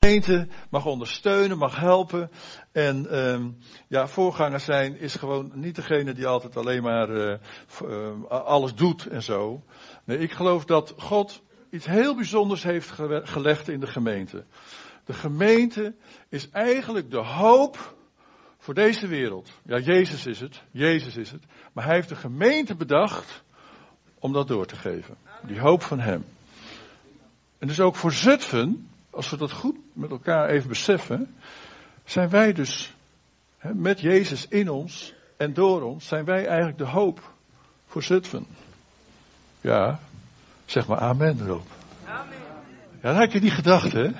gemeente mag ondersteunen, mag helpen. En um, ja, voorganger zijn is gewoon niet degene die altijd alleen maar uh, uh, alles doet en zo. Nee, ik geloof dat God iets heel bijzonders heeft gelegd in de gemeente. De gemeente is eigenlijk de hoop voor deze wereld. Ja, Jezus is het. Jezus is het. Maar hij heeft de gemeente bedacht om dat door te geven. Die hoop van hem. En dus ook voor Zutphen, als we dat goed met elkaar even beseffen, zijn wij dus hè, met Jezus in ons en door ons, zijn wij eigenlijk de hoop voor Zutphen. Ja, zeg maar amen erop. Amen. Ja, dat had je niet gedacht, hè?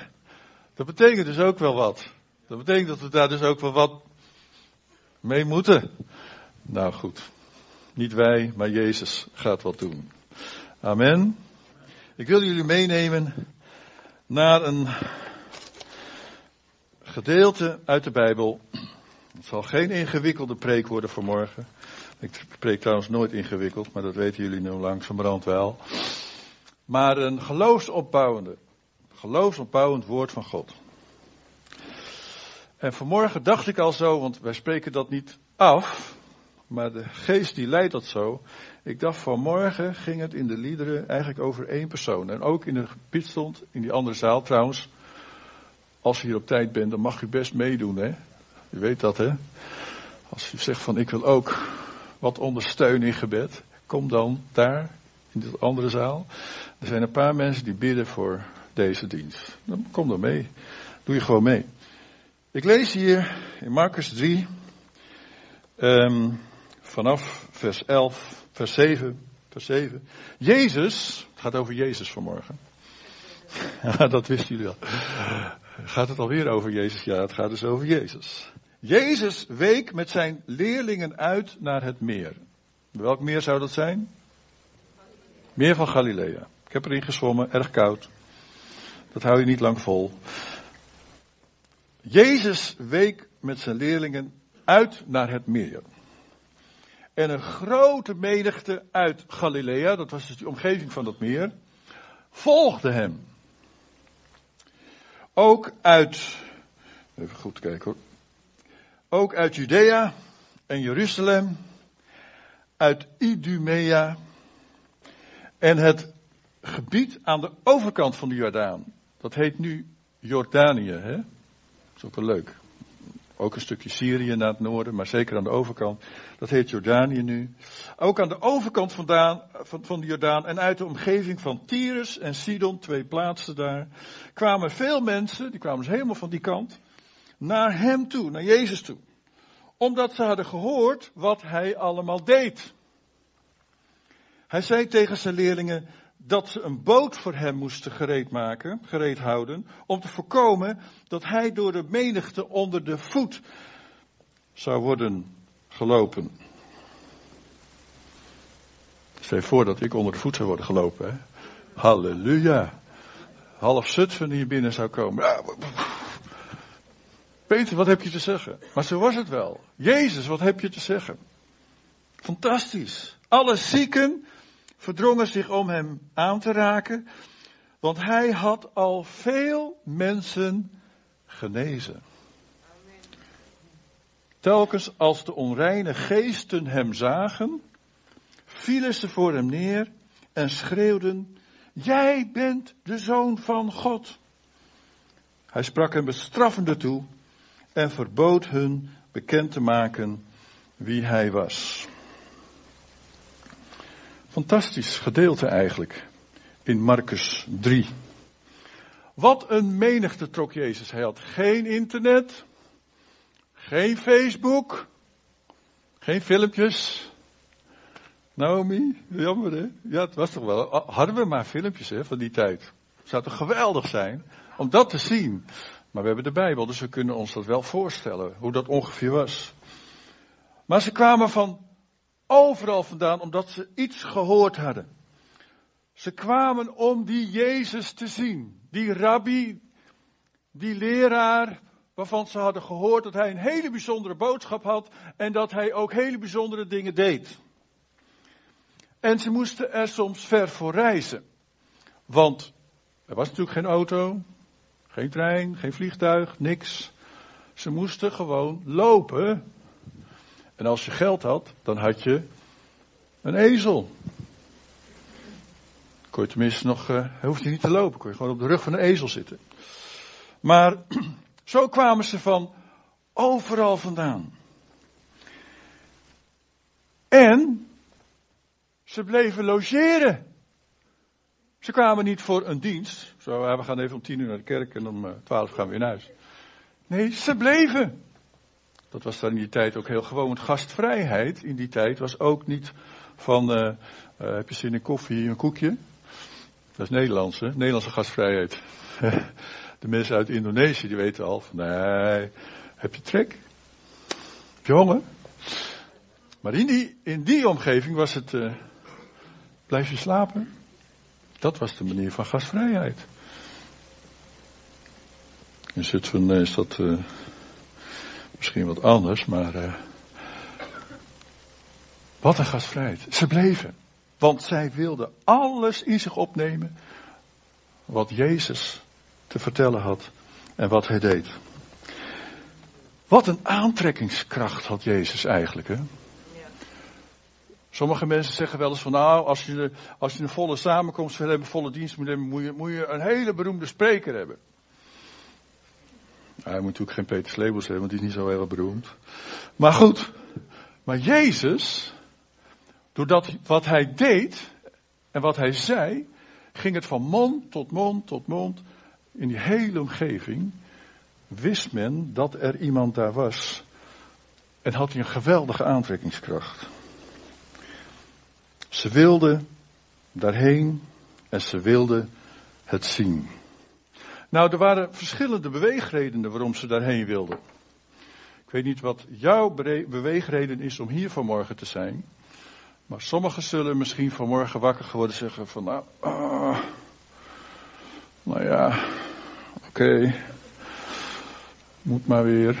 Dat betekent dus ook wel wat. Dat betekent dat we daar dus ook wel wat mee moeten. Nou goed, niet wij, maar Jezus gaat wat doen. Amen. Ik wil jullie meenemen naar een gedeelte uit de Bijbel. Het zal geen ingewikkelde preek worden vanmorgen. Ik preek trouwens nooit ingewikkeld, maar dat weten jullie nu langzamerhand wel. Maar een geloofsopbouwende, geloofsopbouwend woord van God. En vanmorgen dacht ik al zo, want wij spreken dat niet af, maar de geest die leidt dat zo. Ik dacht vanmorgen ging het in de liederen eigenlijk over één persoon. En ook in de gebied stond, in die andere zaal trouwens. Als u hier op tijd bent, dan mag u best meedoen, hè. U weet dat, hè. Als u zegt van ik wil ook wat ondersteunen in gebed, kom dan daar, in de andere zaal. Er zijn een paar mensen die bidden voor deze dienst. Dan kom dan mee. Doe je gewoon mee. Ik lees hier in Marcus 3, um, vanaf vers 11, vers 7, vers 7. Jezus, het gaat over Jezus vanmorgen. Ja, dat wisten jullie al. Gaat het alweer over Jezus? Ja, het gaat dus over Jezus. Jezus week met zijn leerlingen uit naar het meer. Welk meer zou dat zijn? Meer van Galilea. Ik heb erin gezwommen, erg koud. Dat hou je niet lang vol. Jezus week met zijn leerlingen uit naar het meer. En een grote menigte uit Galilea, dat was dus de omgeving van dat meer, volgde hem. Ook uit, even goed kijken hoor. Ook uit Judea en Jeruzalem, uit Idumea en het gebied aan de overkant van de Jordaan. Dat heet nu Jordanië, hè? Dat is ook wel leuk. Ook een stukje Syrië naar het noorden, maar zeker aan de overkant. Dat heet Jordanië nu. Ook aan de overkant vandaan, van, van de Jordaan en uit de omgeving van Tyrus en Sidon, twee plaatsen daar, kwamen veel mensen, die kwamen dus helemaal van die kant, naar hem toe, naar Jezus toe. Omdat ze hadden gehoord wat hij allemaal deed. Hij zei tegen zijn leerlingen, dat ze een boot voor hem moesten gereed maken, gereed houden, om te voorkomen dat hij door de menigte onder de voet zou worden gelopen. Stel voor dat ik onder de voet zou worden gelopen. Hè? Halleluja. Half Zutphen hier binnen zou komen. Peter, wat heb je te zeggen? Maar zo was het wel. Jezus, wat heb je te zeggen? Fantastisch. Alle zieken verdrongen zich om hem aan te raken, want hij had al veel mensen genezen. Telkens als de onreine geesten hem zagen, vielen ze voor hem neer en schreeuwden, Jij bent de zoon van God. Hij sprak hem bestraffende toe en verbood hun bekend te maken wie hij was. Fantastisch gedeelte eigenlijk in Marcus 3. Wat een menigte trok Jezus. Hij had geen internet, geen Facebook, geen filmpjes. Naomi, jammer hè? Ja, het was toch wel. Hadden we maar filmpjes hè, van die tijd. Zou toch geweldig zijn om dat te zien. Maar we hebben de Bijbel, dus we kunnen ons dat wel voorstellen, hoe dat ongeveer was. Maar ze kwamen van overal vandaan omdat ze iets gehoord hadden. Ze kwamen om die Jezus te zien. Die rabbi, die leraar, waarvan ze hadden gehoord dat hij een hele bijzondere boodschap had en dat hij ook hele bijzondere dingen deed. En ze moesten er soms ver voor reizen. Want er was natuurlijk geen auto, Geen trein, geen vliegtuig, niks. Ze moesten gewoon lopen. En als je geld had, dan had je een ezel. Kon je tenminste nog, uh, hoefde je niet te lopen, kon je gewoon op de rug van een ezel zitten. Maar zo kwamen ze van overal vandaan. En ze bleven logeren. Ze kwamen niet voor een dienst. Zo, we gaan even om tien uur naar de kerk en om uh, twaalf gaan we weer naar huis. Nee, ze bleven. Dat was dan in die tijd ook heel gewoon. Gastvrijheid in die tijd was ook niet van, uh, uh, heb je zin in koffie, een koekje? Dat is Nederlands, hè? Nederlandse gastvrijheid. De mensen uit Indonesië, die weten al van, nee, heb je trek? Heb je honger? Maar in die, in die omgeving was het, uh, blijf je slapen? Dat was de manier van gastvrijheid. In Zutphen is dat misschien wat anders, maar uh, wat een gastvrijheid. Ze bleven, want zij wilden alles in zich opnemen wat Jezus te vertellen had en wat hij deed. Wat een aantrekkingskracht had Jezus eigenlijk, hè? Sommige mensen zeggen wel eens van nou, als je, als je een volle samenkomst wil hebben, een volle dienst moet hebben, moet je, moet je een hele beroemde spreker hebben. Hij moet natuurlijk geen Peter Slebels hebben, want die is niet zo heel beroemd. Maar goed, maar Jezus, doordat wat hij deed en wat hij zei, ging het van mond tot mond tot mond in die hele omgeving. Wist men dat er iemand daar was en had hij een geweldige aantrekkingskracht. Ze wilden daarheen en ze wilden het zien. Nou, er waren verschillende beweegredenen waarom ze daarheen wilden. Ik weet niet wat jouw beweegreden is om hier vanmorgen te zijn. Maar sommigen zullen misschien vanmorgen wakker geworden zeggen van nou, ah, nou ja, oké, moet maar weer.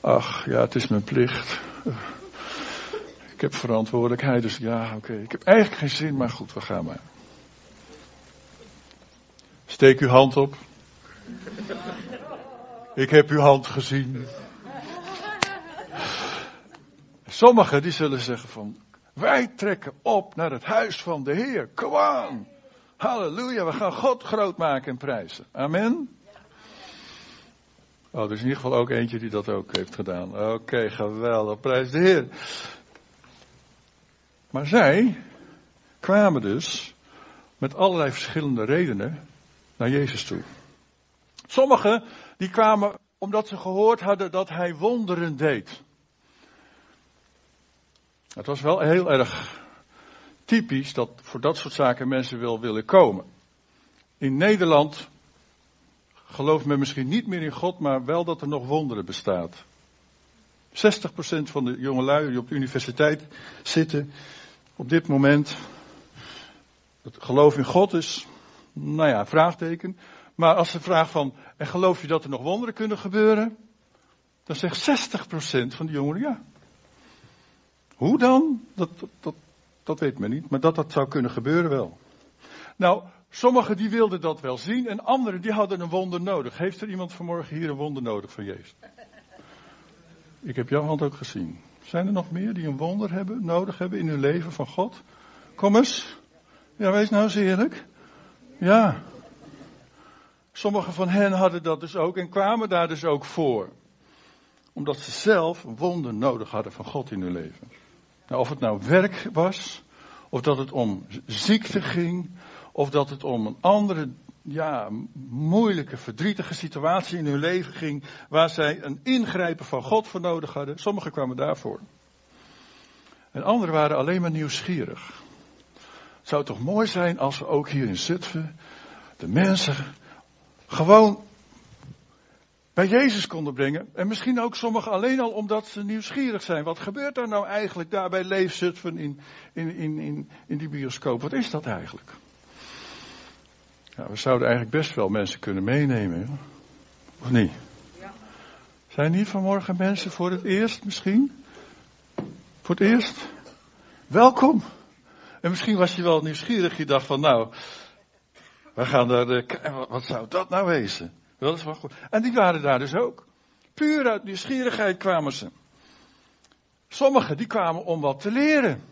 Ach ja, het is mijn plicht. Ik heb verantwoordelijkheid, dus ja, oké. Ik heb eigenlijk geen zin, maar goed, we gaan maar. Steek uw hand op. Ik heb uw hand gezien. Sommigen die zullen zeggen van, wij trekken op naar het huis van de Heer. Come on. Halleluja, we gaan God groot maken en prijzen. Amen. Oh, er is in ieder geval ook eentje die dat ook heeft gedaan. Oké, geweldig. Prijs de Heer. Maar zij kwamen dus met allerlei verschillende redenen naar Jezus toe. Sommigen die kwamen omdat ze gehoord hadden dat hij wonderen deed. Het was wel heel erg typisch dat voor dat soort zaken mensen wel willen komen. In Nederland gelooft men misschien niet meer in God, maar wel dat er nog wonderen bestaat. 60% van de jongelui die op de universiteit zitten, op dit moment, het geloof in God is, nou ja, vraagteken. Maar als ze vraagt van, en geloof je dat er nog wonderen kunnen gebeuren? Dan zegt 60% van de jongeren ja. Hoe dan? Dat, dat, dat, weet men niet, maar dat dat zou kunnen gebeuren wel. Nou, sommigen die wilden dat wel zien en anderen die hadden een wonder nodig. Heeft er iemand vanmorgen hier een wonder nodig van Jezus? Ik heb jouw hand ook gezien. Zijn er nog meer die een wonder hebben, nodig hebben in hun leven van God? Kom eens. Ja, wees nou eens eerlijk. Ja. Sommigen van hen hadden dat dus ook en kwamen daar dus ook voor. Omdat ze zelf een wonder nodig hadden van God in hun leven. Nou, of het nou werk was, of dat het om ziekte ging, of dat het om een andere ja, moeilijke, verdrietige situatie in hun leven ging, waar zij een ingrijpen van God voor nodig hadden. Sommigen kwamen daarvoor. En anderen waren alleen maar nieuwsgierig. Het zou toch mooi zijn als we ook hier in Zutphen de mensen gewoon bij Jezus konden brengen. En misschien ook sommigen alleen al omdat ze nieuwsgierig zijn. Wat gebeurt er nou eigenlijk daar bij Leef Zutphen in, in, in, in, in die bioscoop? Wat is dat eigenlijk? Ja, we zouden eigenlijk best wel mensen kunnen meenemen. Of niet? Ja. Zijn hier vanmorgen mensen voor het eerst misschien? Voor het eerst? Welkom. En misschien was je wel nieuwsgierig. Je dacht van nou, We gaan daar, uh, wat zou dat nou wezen? Dat is wel goed. En die waren daar dus ook. Puur uit nieuwsgierigheid kwamen ze. Sommigen die kwamen om wat te leren.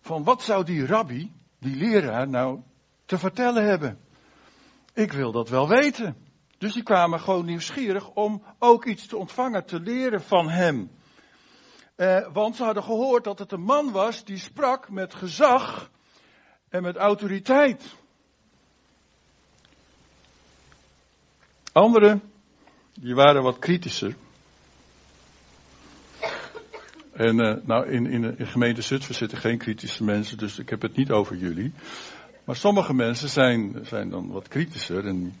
Van wat zou die rabbi, die leraar, nou te vertellen hebben? Ik wil dat wel weten. Dus die kwamen gewoon nieuwsgierig om ook iets te ontvangen, te leren van hem. Eh, want ze hadden gehoord dat het een man was die sprak met gezag en met autoriteit. Anderen, die waren wat kritischer. En uh, nou, in, in, de gemeente Zutphen zitten geen kritische mensen, dus ik heb het niet over jullie. Maar sommige mensen zijn, zijn dan wat kritischer en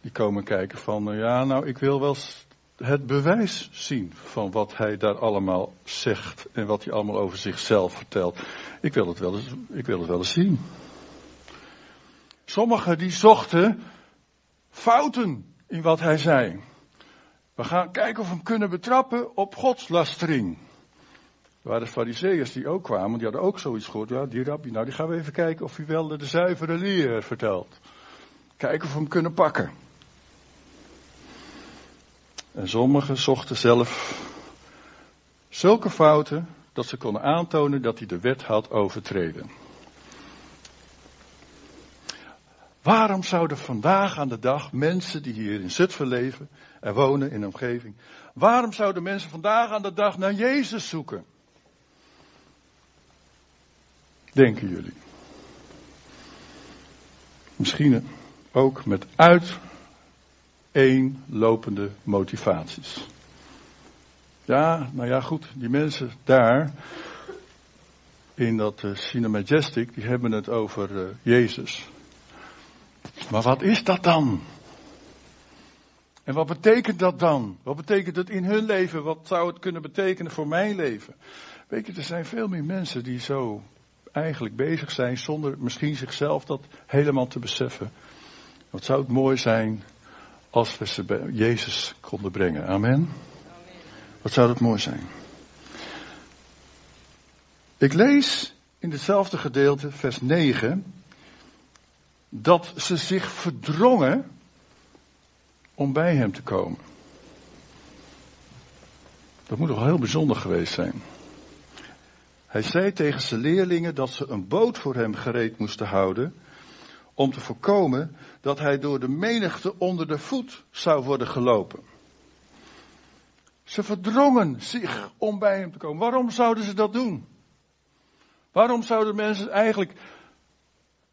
die komen kijken van, uh, ja, nou, ik wil wel het bewijs zien van wat hij daar allemaal zegt en wat hij allemaal over zichzelf vertelt. Ik wil het wel eens, ik wil het wel eens zien. Sommigen die zochten fouten in wat hij zei. We gaan kijken of we hem kunnen betrappen op godslastering. Er waren fariseeërs die ook kwamen, die hadden ook zoiets gehoord. Ja, die rabbi, nou die gaan we even kijken of hij wel de zuivere leer vertelt. Kijken of we hem kunnen pakken. En sommigen zochten zelf zulke fouten dat ze konden aantonen dat hij de wet had overtreden. Waarom zouden vandaag aan de dag mensen die hier in Zutphen leven en wonen in de omgeving, waarom zouden mensen vandaag aan de dag naar Jezus zoeken? Denken jullie? Misschien ook met uiteenlopende motivaties. Ja, nou ja, goed, die mensen daar in dat uh, Majestic, die hebben het over uh, Jezus. Maar wat is dat dan? En wat betekent dat dan? Wat betekent het in hun leven? Wat zou het kunnen betekenen voor mijn leven? Weet je, er zijn veel meer mensen die zo eigenlijk bezig zijn zonder misschien zichzelf dat helemaal te beseffen. Wat zou het mooi zijn als we ze bij Jezus konden brengen. Amen. Wat zou dat mooi zijn. Ik lees in hetzelfde gedeelte, vers 9, dat ze zich verdrongen om bij hem te komen. Dat moet toch heel bijzonder geweest zijn. Hij zei tegen zijn leerlingen dat ze een boot voor hem gereed moesten houden, om te voorkomen dat hij door de menigte onder de voet zou worden gelopen. Ze verdrongen zich om bij hem te komen. Waarom zouden ze dat doen? Waarom zouden mensen eigenlijk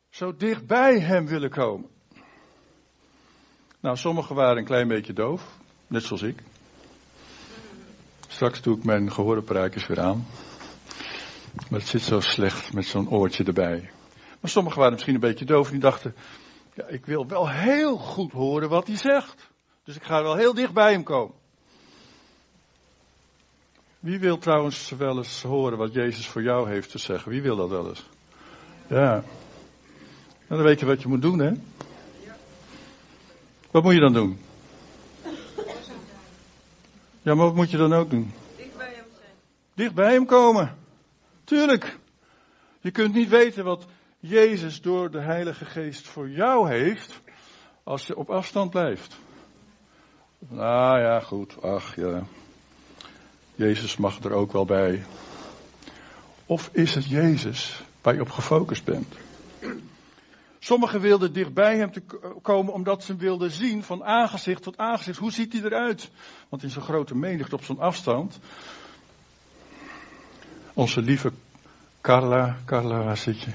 zo dicht bij hem willen komen? Nou, sommigen waren een klein beetje doof, net zoals ik. Straks doe ik mijn gehoorapparaatjes weer aan. Maar het zit zo slecht met zo'n oortje erbij. Maar sommigen waren misschien een beetje doof en die dachten, ja, ik wil wel heel goed horen wat hij zegt. Dus ik ga wel heel dicht bij hem komen. Wie wil trouwens wel eens horen wat Jezus voor jou heeft te zeggen? Wie wil dat wel eens? Ja. Nou, dan weet je wat je moet doen, hè? Wat moet je dan doen? Ja, maar wat moet je dan ook doen? Dicht bij hem zijn. Dicht bij hem komen. Tuurlijk. Je kunt niet weten wat Jezus door de Heilige Geest voor jou heeft als je op afstand blijft. Nou ja, goed. Ach ja. Jezus mag er ook wel bij. Of is het Jezus waar je op gefocust bent? Sommigen wilden dichtbij hem te komen omdat ze wilden zien van aangezicht tot aangezicht. Hoe ziet hij eruit? Want in zo'n grote menigte op zo'n afstand onze lieve Carla, Carla, waar zit je?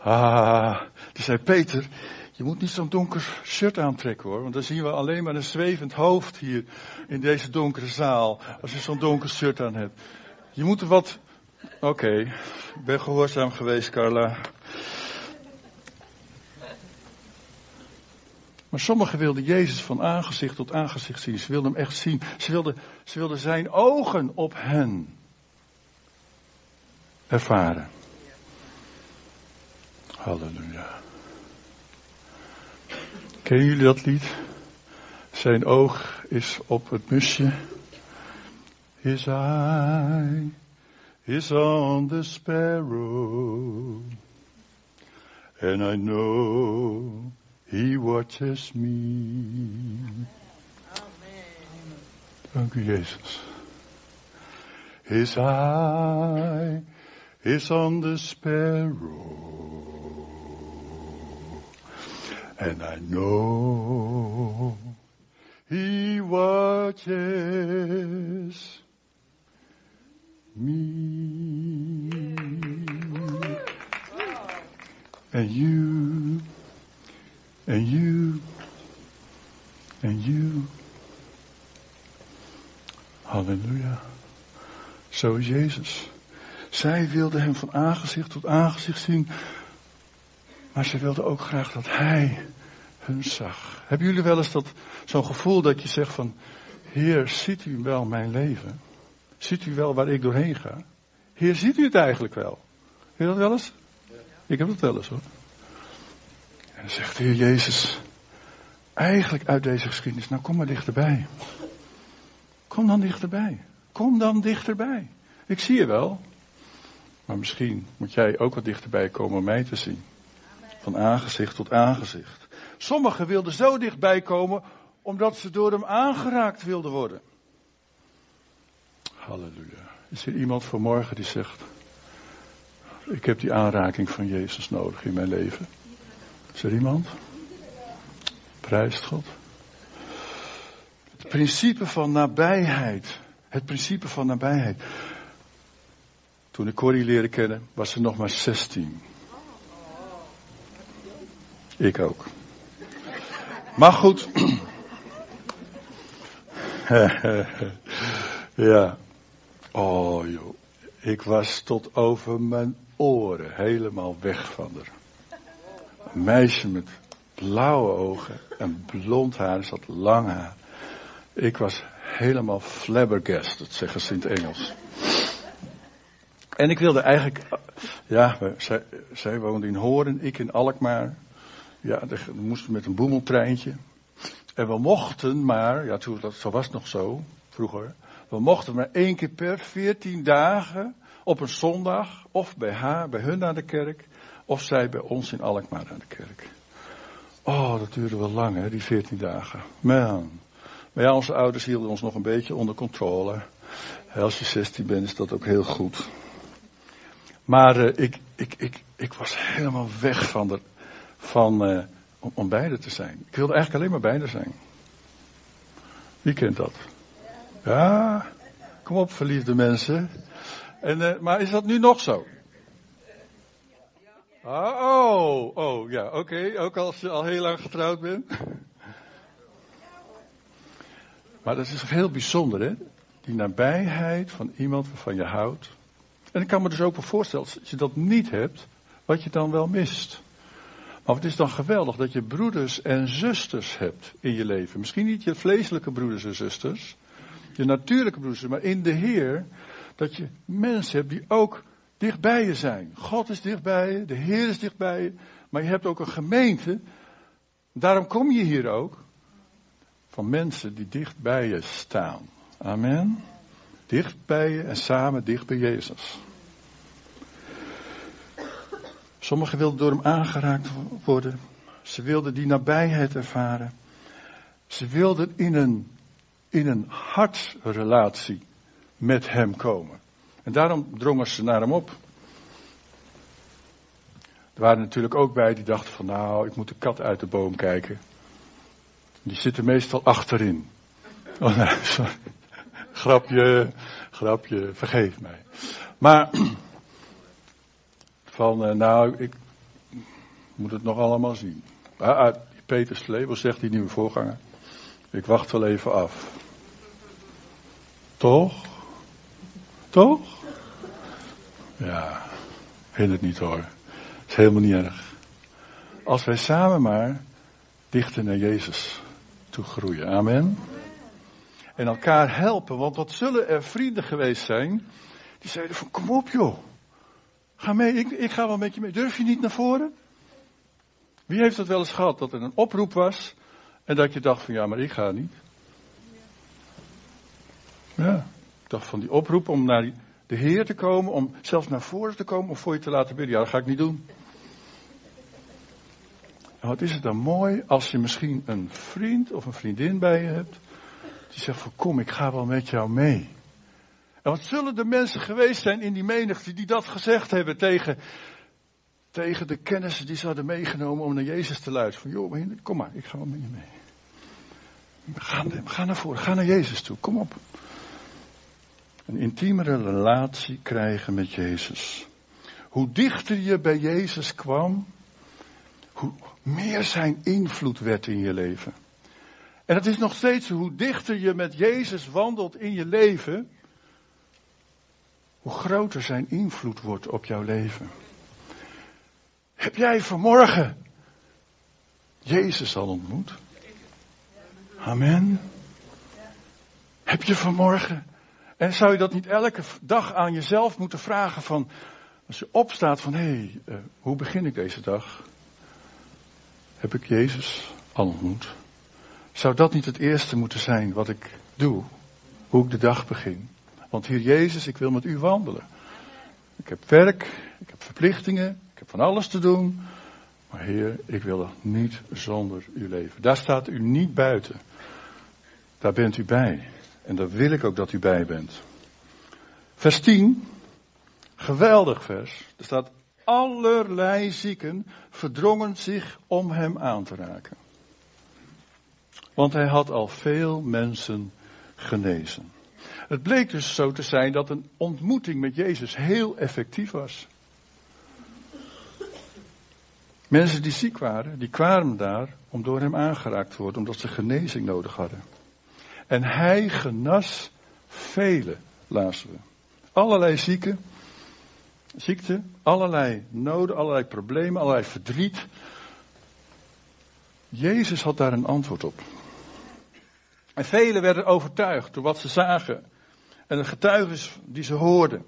Ah, die zei Peter, je moet niet zo'n donker shirt aantrekken hoor, want dan zien we alleen maar een zwevend hoofd hier in deze donkere zaal, als je zo'n donker shirt aan hebt. Je moet er wat, oké, ik ben gehoorzaam geweest Carla. Maar sommigen wilden Jezus van aangezicht tot aangezicht zien. Ze wilden hem echt zien. Ze wilden, ze wilden zijn ogen op hen ervaren. Halleluja. Kennen jullie dat lied? Zijn oog is op het musje. His eye is on the sparrow. And I know He watches me. Dank u, Jezus. His eye is on the sparrow. And I know He watches me. And you, and you, and you. Halleluja. Zo is Jezus. Zij wilde hem van aangezicht tot aangezicht zien. Maar ze wilde ook graag dat hij hun zag. Hebben jullie wel eens dat, zo'n gevoel dat je zegt van, Heer, ziet u wel mijn leven? Ziet u wel waar ik doorheen ga? Heer, ziet u het eigenlijk wel? Heb je dat wel eens? Ik heb het wel eens hoor. En dan zegt de Heer Jezus, eigenlijk uit deze geschiedenis, nou kom maar dichterbij. Kom dan dichterbij. Kom dan dichterbij. Ik zie je wel. Maar misschien moet jij ook wat dichterbij komen om mij te zien. Van aangezicht tot aangezicht. Sommigen wilden zo dichtbij komen omdat ze door hem aangeraakt wilden worden. Halleluja. Is er iemand vanmorgen die zegt, ik heb die aanraking van Jezus nodig in mijn leven? Is er iemand? Prijst God. Het principe van nabijheid. Het principe van nabijheid. Toen ik Corrie leerde kennen, was ze nog maar 16. Ik ook. Maar goed. ja. Oh joh. Ik was tot over mijn oren helemaal weg van haar. Een meisje met blauwe ogen en blond haar, zat lang haar. Ik was helemaal flabbergasted, zeggen ze in het Engels. En ik wilde eigenlijk, ja, zij, zij woonde in Hoorn, ik in Alkmaar. Ja, we moesten met een boemeltreintje. En we mochten maar, ja, toen, dat, zo was het nog zo, vroeger. We mochten maar één keer per veertien dagen op een zondag, of bij haar, bij hun naar de kerk, of zij bij ons in Alkmaar naar de kerk. Oh, dat duurde wel lang, hè, die veertien dagen. Man. Maar ja, onze ouders hielden ons nog een beetje onder controle. Als je 16 bent, is dat ook heel goed. Maar uh, ik, ik, ik, ik was helemaal weg van, de, van uh, om, beide te zijn. Ik wilde eigenlijk alleen maar beide zijn. Wie kent dat? Ja, kom op, verliefde mensen. En, uh, maar is dat nu nog zo? Ah, oh, oh, ja, oké. Ook als je al heel lang getrouwd bent. Maar dat is heel bijzonder, hè? Die nabijheid van iemand waarvan je houdt. En ik kan me dus ook wel voorstellen, als je dat niet hebt, wat je dan wel mist. Maar het is dan geweldig dat je broeders en zusters hebt in je leven. Misschien niet je vleeselijke broeders en zusters, je natuurlijke broeders, maar in de Heer, dat je mensen hebt die ook dichtbij je zijn. God is dichtbij je, de Heer is dichtbij je, maar je hebt ook een gemeente. Daarom kom je hier ook van mensen die dicht bij je staan. Amen. Dicht bij je en samen dicht bij Jezus. Sommigen wilden door hem aangeraakt worden. Ze wilden die nabijheid ervaren. Ze wilden in een, in een hartrelatie met hem komen. En daarom drongen ze naar hem op. Er waren natuurlijk ook bij die dachten van nou, ik moet de kat uit de boom kijken. Die zitten meestal achterin. Oh nee, sorry. Grapje, grapje, vergeef mij. Maar van uh, nou, ik moet het nog allemaal zien. Ah, Peter Slebel zegt die nieuwe voorganger. Ik wacht wel even af. Toch? Toch? Ja, vind het niet hoor. Is helemaal niet erg. Als wij samen maar dichter naar Jezus toe groeien. Amen. En elkaar helpen, want wat zullen er vrienden geweest zijn die zeiden van kom op joh. Ga mee, ik, ik ga wel met je mee. Durf je niet naar voren? Wie heeft het wel eens gehad dat er een oproep was en dat je dacht van ja, maar ik ga niet. Ja, ik dacht van die oproep om naar de Heer te komen, om zelfs naar voren te komen, om voor je te laten bidden. Ja, dat ga ik niet doen. En wat is het dan mooi als je misschien een vriend of een vriendin bij je hebt. Die zegt van kom, ik ga wel met jou mee. En wat zullen de mensen geweest zijn in die menigte die dat gezegd hebben tegen, tegen de kennissen die ze hadden meegenomen om naar Jezus te luisteren. Van joh, kom maar, ik ga wel met je mee. Ga, ga naar voren, ga naar Jezus toe, kom op. Een intiemere relatie krijgen met Jezus. Hoe dichter je bij Jezus kwam, hoe meer zijn invloed werd in je leven. En het is nog steeds hoe dichter je met Jezus wandelt in je leven, hoe groter zijn invloed wordt op jouw leven. Heb jij vanmorgen Jezus al ontmoet? Amen. Heb je vanmorgen. En zou je dat niet elke dag aan jezelf moeten vragen van, als je opstaat van, hé, hey, uh, hoe begin ik deze dag? Heb ik Jezus al ontmoet? Zou dat niet het eerste moeten zijn wat ik doe, hoe ik de dag begin? Want hier Jezus, ik wil met u wandelen. Ik heb werk, ik heb verplichtingen, ik heb van alles te doen. Maar Heer, ik wil niet zonder u leven. Daar staat u niet buiten. Daar bent u bij. En daar wil ik ook dat u bij bent. Vers 10. Geweldig vers. Er staat allerlei zieken verdrongen zich om hem aan te raken. Want hij had al veel mensen genezen. Het bleek dus zo te zijn dat een ontmoeting met Jezus heel effectief was. Mensen die ziek waren, die kwamen daar om door hem aangeraakt te worden, omdat ze genezing nodig hadden. En hij genas vele, lazen we. Allerlei zieken, ziekte, allerlei noden, allerlei problemen, allerlei verdriet. Jezus had daar een antwoord op. En velen werden overtuigd door wat ze zagen en de getuigen die ze hoorden.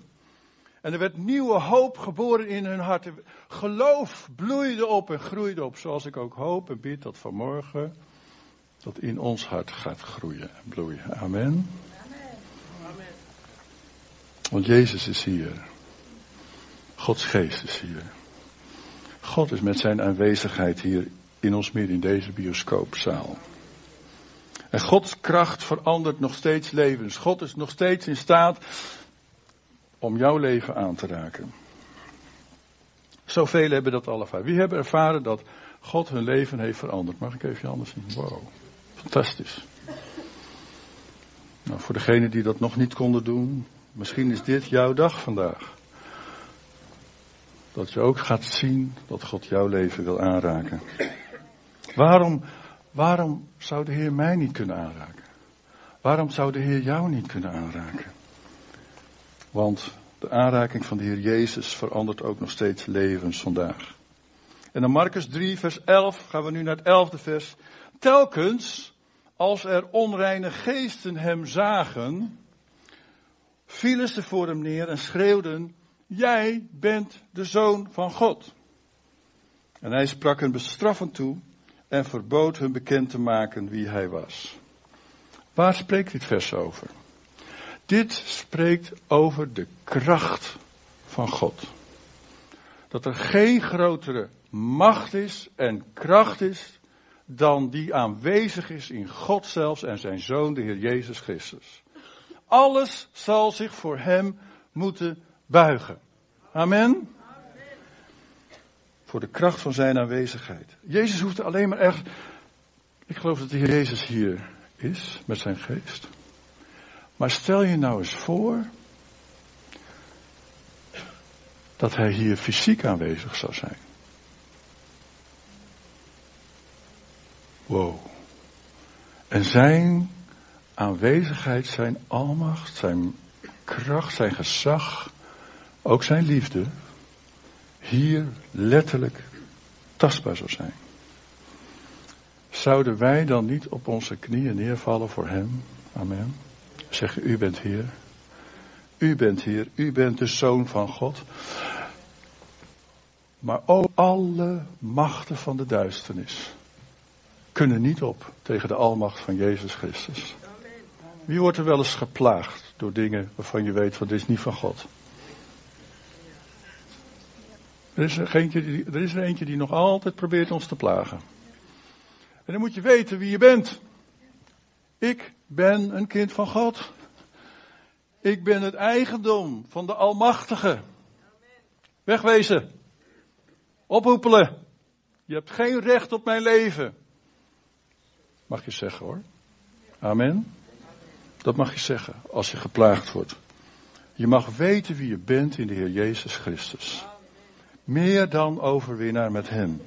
En er werd nieuwe hoop geboren in hun harten. Geloof bloeide op en groeide op, zoals ik ook hoop en bid dat vanmorgen dat in ons hart gaat groeien en bloeien. Amen. Want Jezus is hier. Gods geest is hier. God is met zijn aanwezigheid hier in ons midden in deze bioscoopzaal. En Gods kracht verandert nog steeds levens. God is nog steeds in staat om jouw leven aan te raken. Zoveel hebben dat al ervaren. Wie hebben ervaren dat God hun leven heeft veranderd? Mag ik even anders zien? Wow, fantastisch. Nou, voor degenen die dat nog niet konden doen, misschien is dit jouw dag vandaag. Dat je ook gaat zien dat God jouw leven wil aanraken. Waarom, waarom zou de Heer mij niet kunnen aanraken? Waarom zou de Heer jou niet kunnen aanraken? Want de aanraking van de Heer Jezus verandert ook nog steeds levens vandaag. En dan Marcus 3, vers 11, gaan we nu naar het elfde vers. Telkens als er onreine geesten hem zagen, vielen ze voor hem neer en schreeuwden, jij bent de zoon van God. En hij sprak hen bestraffend toe en verbood hun bekend te maken wie hij was. Waar spreekt dit vers over? Dit spreekt over de kracht van God. Dat er geen grotere macht is en kracht is dan die aanwezig is in God zelfs en zijn zoon, de Heer Jezus Christus. Alles zal zich voor hem moeten buigen. Amen. Voor de kracht van zijn aanwezigheid. Jezus hoeft alleen maar echt. Ik geloof dat de Heer Jezus hier is met zijn geest. Maar stel je nou eens voor dat hij hier fysiek aanwezig zou zijn. Wow. En zijn aanwezigheid, zijn almacht, zijn kracht, zijn gezag, ook zijn liefde, hier letterlijk tastbaar zou zijn. Zouden wij dan niet op onze knieën neervallen voor Hem? Amen. Zeggen, U bent Heer. U bent Heer. U bent de Zoon van God. Maar ook alle machten van de duisternis kunnen niet op tegen de almacht van Jezus Christus. Wie wordt er wel eens geplaagd door dingen waarvan je weet van dit is niet van God? Er is, er, eentje die, er is er eentje die nog altijd probeert ons te plagen. En dan moet je weten wie je bent. Ik ben een kind van God. Ik ben het eigendom van de Almachtige. Wegwezen. Ophoepelen. Je hebt geen recht op mijn leven. Mag je zeggen hoor. Amen. Dat mag je zeggen als je geplaagd wordt. Je mag weten wie je bent in de Heer Jezus Christus. Meer dan overwinnaar met Hem.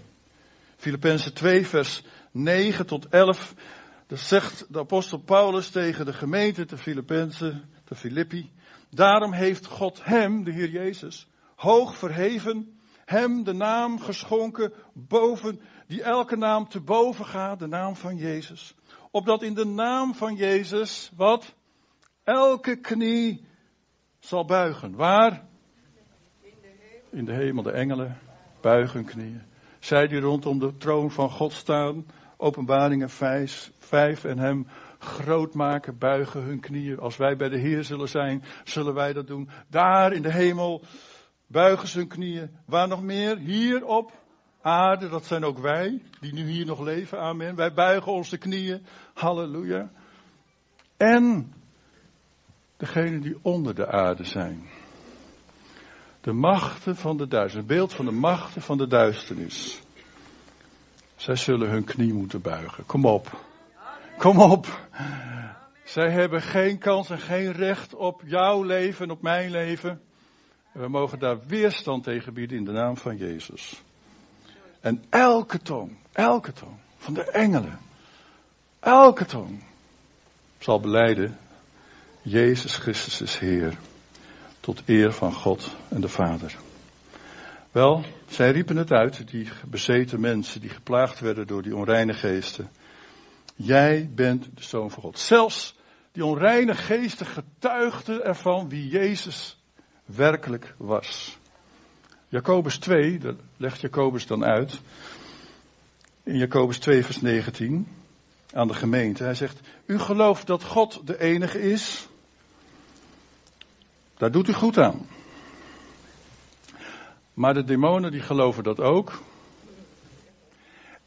Filippenzen 2 vers 9 tot 11. Dat zegt de apostel Paulus tegen de gemeente te Filippenzen, te Filippi. Daarom heeft God hem, de Heer Jezus, hoog verheven, hem de naam geschonken boven, die elke naam te boven gaat, de naam van Jezus. Opdat in de naam van Jezus, wat? Elke knie zal buigen. Waar? In de hemel, de engelen buigen knieën. Zij die rondom de troon van God staan, openbaringen 5, 5 en hem groot maken, buigen hun knieën. Als wij bij de Heer zullen zijn, zullen wij dat doen. Daar in de hemel buigen ze hun knieën. Waar nog meer? Hier op aarde, dat zijn ook wij, die nu hier nog leven. Amen. Wij buigen onze knieën. Halleluja. En degenen die onder de aarde zijn. De machten van de duisternis. Een beeld van de machten van de duisternis. Zij zullen hun knie moeten buigen. Kom op. Kom op. Zij hebben geen kans en geen recht op jouw leven en op mijn leven. we mogen daar weerstand tegen bieden in de naam van Jezus. En elke tong, elke tong van de engelen, elke tong zal beleiden, Jezus Christus is Heer, tot eer van God en de Vader. Wel, zij riepen het uit, die bezeten mensen die geplaagd werden door die onreine geesten. Jij bent de Zoon van God. Zelfs die onreine geesten getuigden ervan wie Jezus werkelijk was. Jacobus 2, dat legt Jacobus dan uit. In Jacobus 2, vers 19 aan de gemeente. Hij zegt, u gelooft dat God de enige is. Daar doet u goed aan. Maar de demonen die geloven dat ook.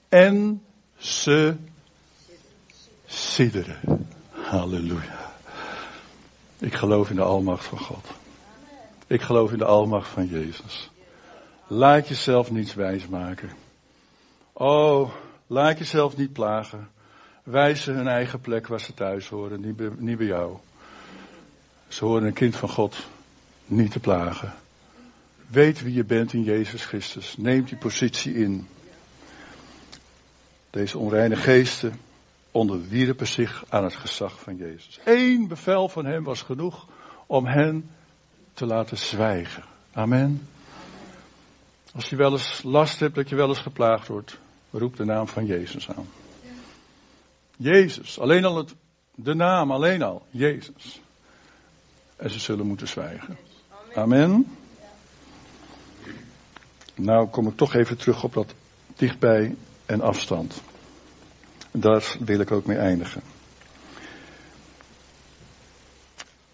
En ze sidderen. Halleluja. Ik geloof in de almacht van God. Ik geloof in de almacht van Jezus. Laat jezelf niets wijsmaken. Oh, laat jezelf niet plagen. Wijs hun eigen plek waar ze thuis horen, niet bij jou. Ze horen een kind van God niet te plagen. Weet wie je bent in Jezus Christus. Neem die positie in. Deze onreine geesten onderwierpen zich aan het gezag van Jezus. Eén bevel van hem was genoeg om hen te laten zwijgen. Amen. Als je wel eens last hebt dat je wel eens geplaagd wordt, roep de naam van Jezus aan. Jezus, alleen al het, de naam, alleen al, Jezus. En ze zullen moeten zwijgen. Amen. Nou kom ik toch even terug op dat dichtbij en afstand. Daar wil ik ook mee eindigen.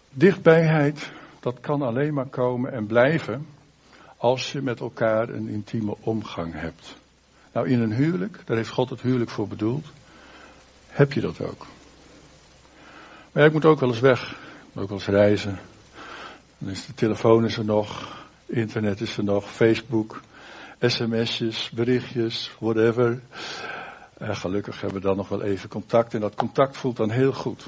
Dichtbijheid, dat kan alleen maar komen en blijven als je met elkaar een intieme omgang hebt. Nou, in een huwelijk, daar heeft God het huwelijk voor bedoeld, heb je dat ook. Maar ik moet ook wel eens weg, ook eens reizen. Dan is de telefoon is er nog, internet is er nog, Facebook, sms'jes, berichtjes, whatever. Gelukkig hebben we dan nog wel even contact en dat contact voelt dan heel goed.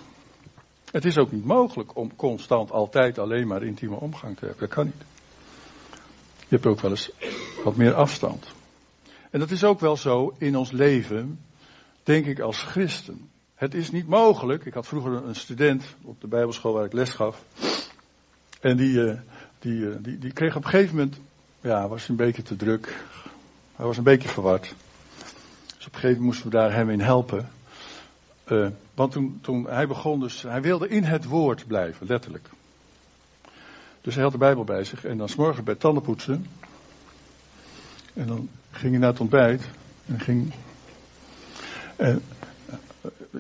Het is ook niet mogelijk om constant altijd alleen maar intieme omgang te hebben. Dat kan niet. Je hebt ook wel eens wat meer afstand. En dat is ook wel zo in ons leven, denk ik als christen. Het is niet mogelijk. Ik had vroeger een student op de Bijbelschool waar ik les gaf. En die, eh, die, eh, die, die kreeg op een gegeven moment, ja, was een beetje te druk. Hij was een beetje verward. Dus op een gegeven moment moesten we daar hem in helpen. Uh, want toen, toen hij begon dus, hij wilde in het woord blijven, letterlijk. Dus hij had de Bijbel bij zich en dan s'morgen bij tandenpoetsen. En dan ging hij naar het ontbijt. En ging. En,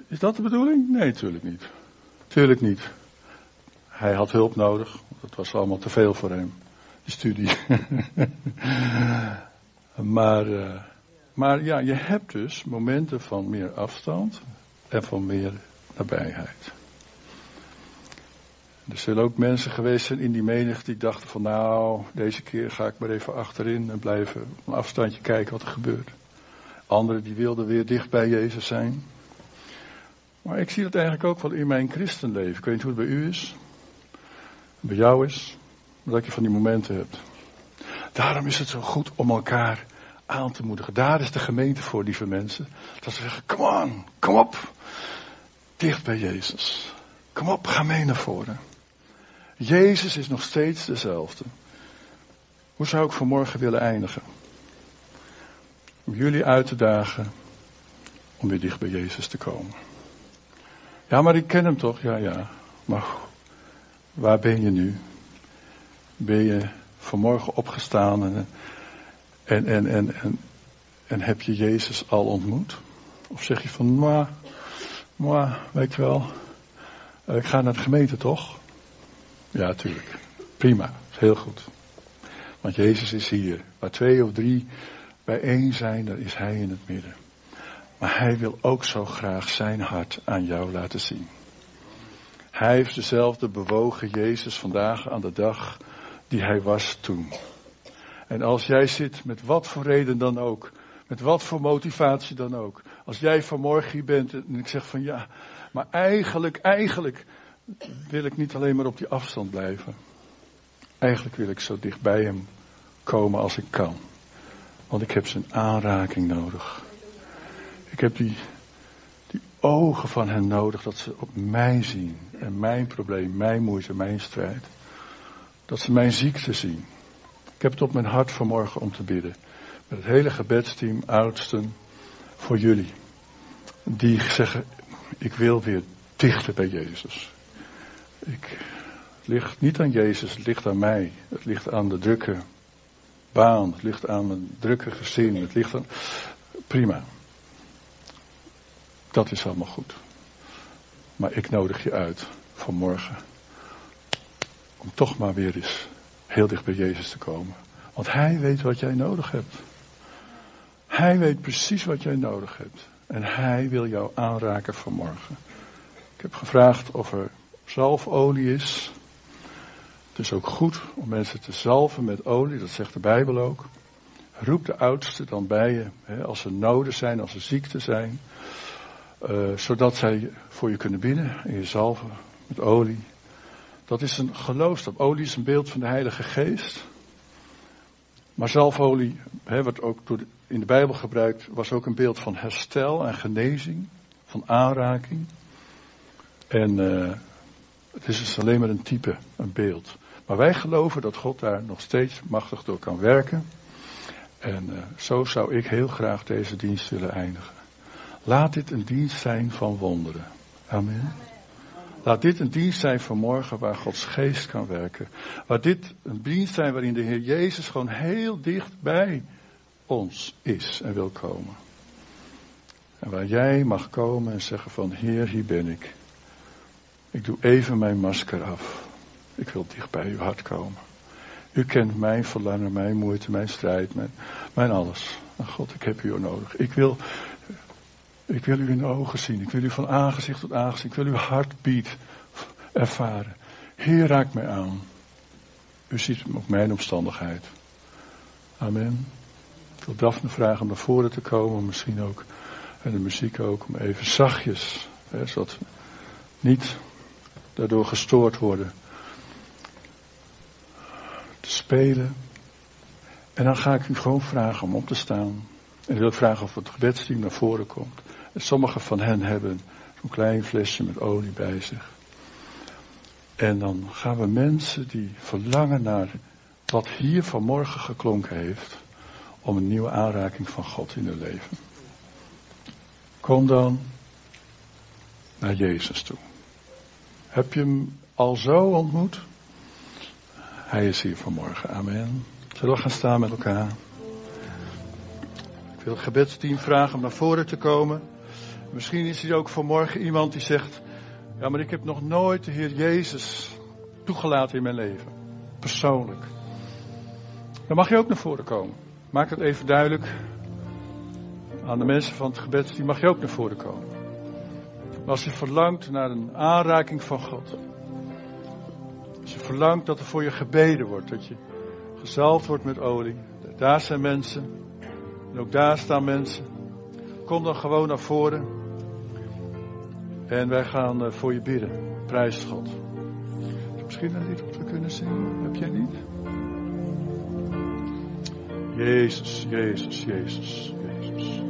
is dat de bedoeling? Nee, natuurlijk niet. Tuurlijk niet. Hij had hulp nodig. Dat was allemaal te veel voor hem. die studie. maar, uh, maar ja, je hebt dus momenten van meer afstand en van meer nabijheid. Er zullen ook mensen geweest zijn in die menigte die dachten van nou, deze keer ga ik maar even achterin en blijven een afstandje kijken wat er gebeurt. Anderen die wilden weer dicht bij Jezus zijn. Maar ik zie dat eigenlijk ook wel in mijn christenleven. Ik weet niet hoe het bij u is. Bij jou is. Dat je van die momenten hebt. Daarom is het zo goed om elkaar aan te moedigen. Daar is de gemeente voor, lieve mensen. Dat ze zeggen, kom on, kom op. Dicht bij Jezus. Kom op, ga mee naar voren. Jezus is nog steeds dezelfde. Hoe zou ik vanmorgen willen eindigen? Om jullie uit te dagen om weer dicht bij Jezus te komen. Ja, maar ik ken hem toch? Ja, ja. Maar waar ben je nu? Ben je vanmorgen opgestaan en, en, en, en, en, heb je Jezus al ontmoet? Of zeg je van, maar, maar, weet je wel, ik ga naar de gemeente toch? Ja, tuurlijk. Prima. Heel goed. Want Jezus is hier. Waar twee of drie bijeen zijn, dan is Hij in het midden. Maar Hij wil ook zo graag zijn hart aan jou laten zien. Hij heeft dezelfde bewogen Jezus vandaag aan de dag die Hij was toen. En als jij zit met wat voor reden dan ook, met wat voor motivatie dan ook. Als jij vanmorgen hier bent en ik zeg van ja, maar eigenlijk, eigenlijk wil ik niet alleen maar op die afstand blijven. Eigenlijk wil ik zo dicht bij hem komen als ik kan. Want ik heb zijn aanraking nodig. Ik heb die, die ogen van hen nodig dat ze op mij zien. En mijn probleem, mijn moeite, mijn strijd. Dat ze mijn ziekte zien. Ik heb het op mijn hart vanmorgen om te bidden. Met het hele gebedsteam, oudsten, voor jullie. Die zeggen, ik wil weer dichter bij Jezus. Ik, het ligt niet aan Jezus, het ligt aan mij. Het ligt aan de drukke baan, het ligt aan mijn drukke gezin, het ligt aan... Prima. Dat is allemaal goed. Maar ik nodig je uit vanmorgen. Om toch maar weer eens heel dicht bij Jezus te komen. Want Hij weet wat jij nodig hebt. Hij weet precies wat jij nodig hebt. En Hij wil jou aanraken vanmorgen. Ik heb gevraagd of er zalfolie is. Het is ook goed om mensen te zalven met olie, dat zegt de Bijbel ook. Roep de oudsten dan bij je, hè, als er noden zijn, als er ziekten zijn. Uh, zodat zij voor je kunnen bidden en je zalven met olie. Dat is een geloofstap. Olie is een beeld van de Heilige Geest. Maar zalfolie, hè, wat ook door in de Bijbel gebruikt, was ook een beeld van herstel en genezing, van aanraking. En uh, het is dus alleen maar een type, een beeld. Maar wij geloven dat God daar nog steeds machtig door kan werken. En uh, zo zou ik heel graag deze dienst willen eindigen. Laat dit een dienst zijn van wonderen. Amen. Laat dit een dienst zijn van morgen waar Gods geest kan werken. Waar dit een dienst zijn waarin de Heer Jezus gewoon heel dicht bij ons is en wil komen. En waar jij mag komen en zeggen van Heer, hier ben ik. Ik doe even mijn masker af. Ik wil dicht bij uw hart komen. U kent mijn verlangen, mijn moeite, mijn strijd, mijn, mijn alles. God, ik heb u nodig. Ik wil, ik wil u in de ogen zien. Ik wil u van aangezicht tot aangezicht. Ik wil uw hartbeat ervaren. Heer, raak mij aan. U ziet op mijn omstandigheid. Amen. Ik wil Daphne vragen om naar voren te komen. Misschien ook. En de muziek ook. Om even zachtjes. Hè, zodat we niet daardoor gestoord worden. Te spelen. En dan ga ik u gewoon vragen om op te staan. En ik wil vragen of het gebedsteam naar voren komt. En sommigen van hen hebben zo'n klein flesje met olie bij zich. En dan gaan we mensen die verlangen naar wat hier vanmorgen geklonken heeft, om een nieuwe aanraking van God in hun leven. Kom dan naar Jezus toe. Heb je hem al zo ontmoet? Hij is hier vanmorgen. Amen. Zullen we gaan staan met elkaar? Ik wil het gebedsteam vragen om naar voren te komen. Misschien is er ook vanmorgen iemand die zegt: Ja, maar ik heb nog nooit de Heer Jezus toegelaten in mijn leven. Persoonlijk. Dan mag je ook naar voren komen. Maak het even duidelijk aan de mensen van het gebed. Die mag je ook naar voren komen. als je verlangt naar een aanraking van God. Als je verlangt dat er voor je gebeden wordt. Dat je gezalfd wordt met olie. Daar zijn mensen. En ook daar staan mensen. Kom dan gewoon naar voren. En wij gaan eh, voor je bidden. Prijs God. Misschien een lied wat we kunnen zingen. Heb jij niet? Jezus, Jezus, Jezus, Jezus.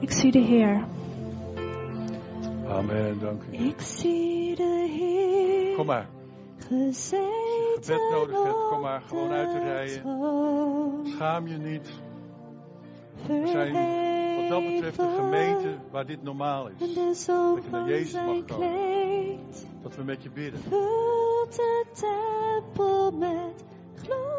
Ik zie de Heer. Amen, dank u. Ik zie de Heer. Kom maar. Gezeten gebed nodig hebt, kom maar gewoon uit de rijen. Schaam je niet. We zijn wat dat betreft een gemeente waar dit normaal is. de zon Dat je naar Jezus mag komen. Dat we met je bidden. vult de tempel met glorie.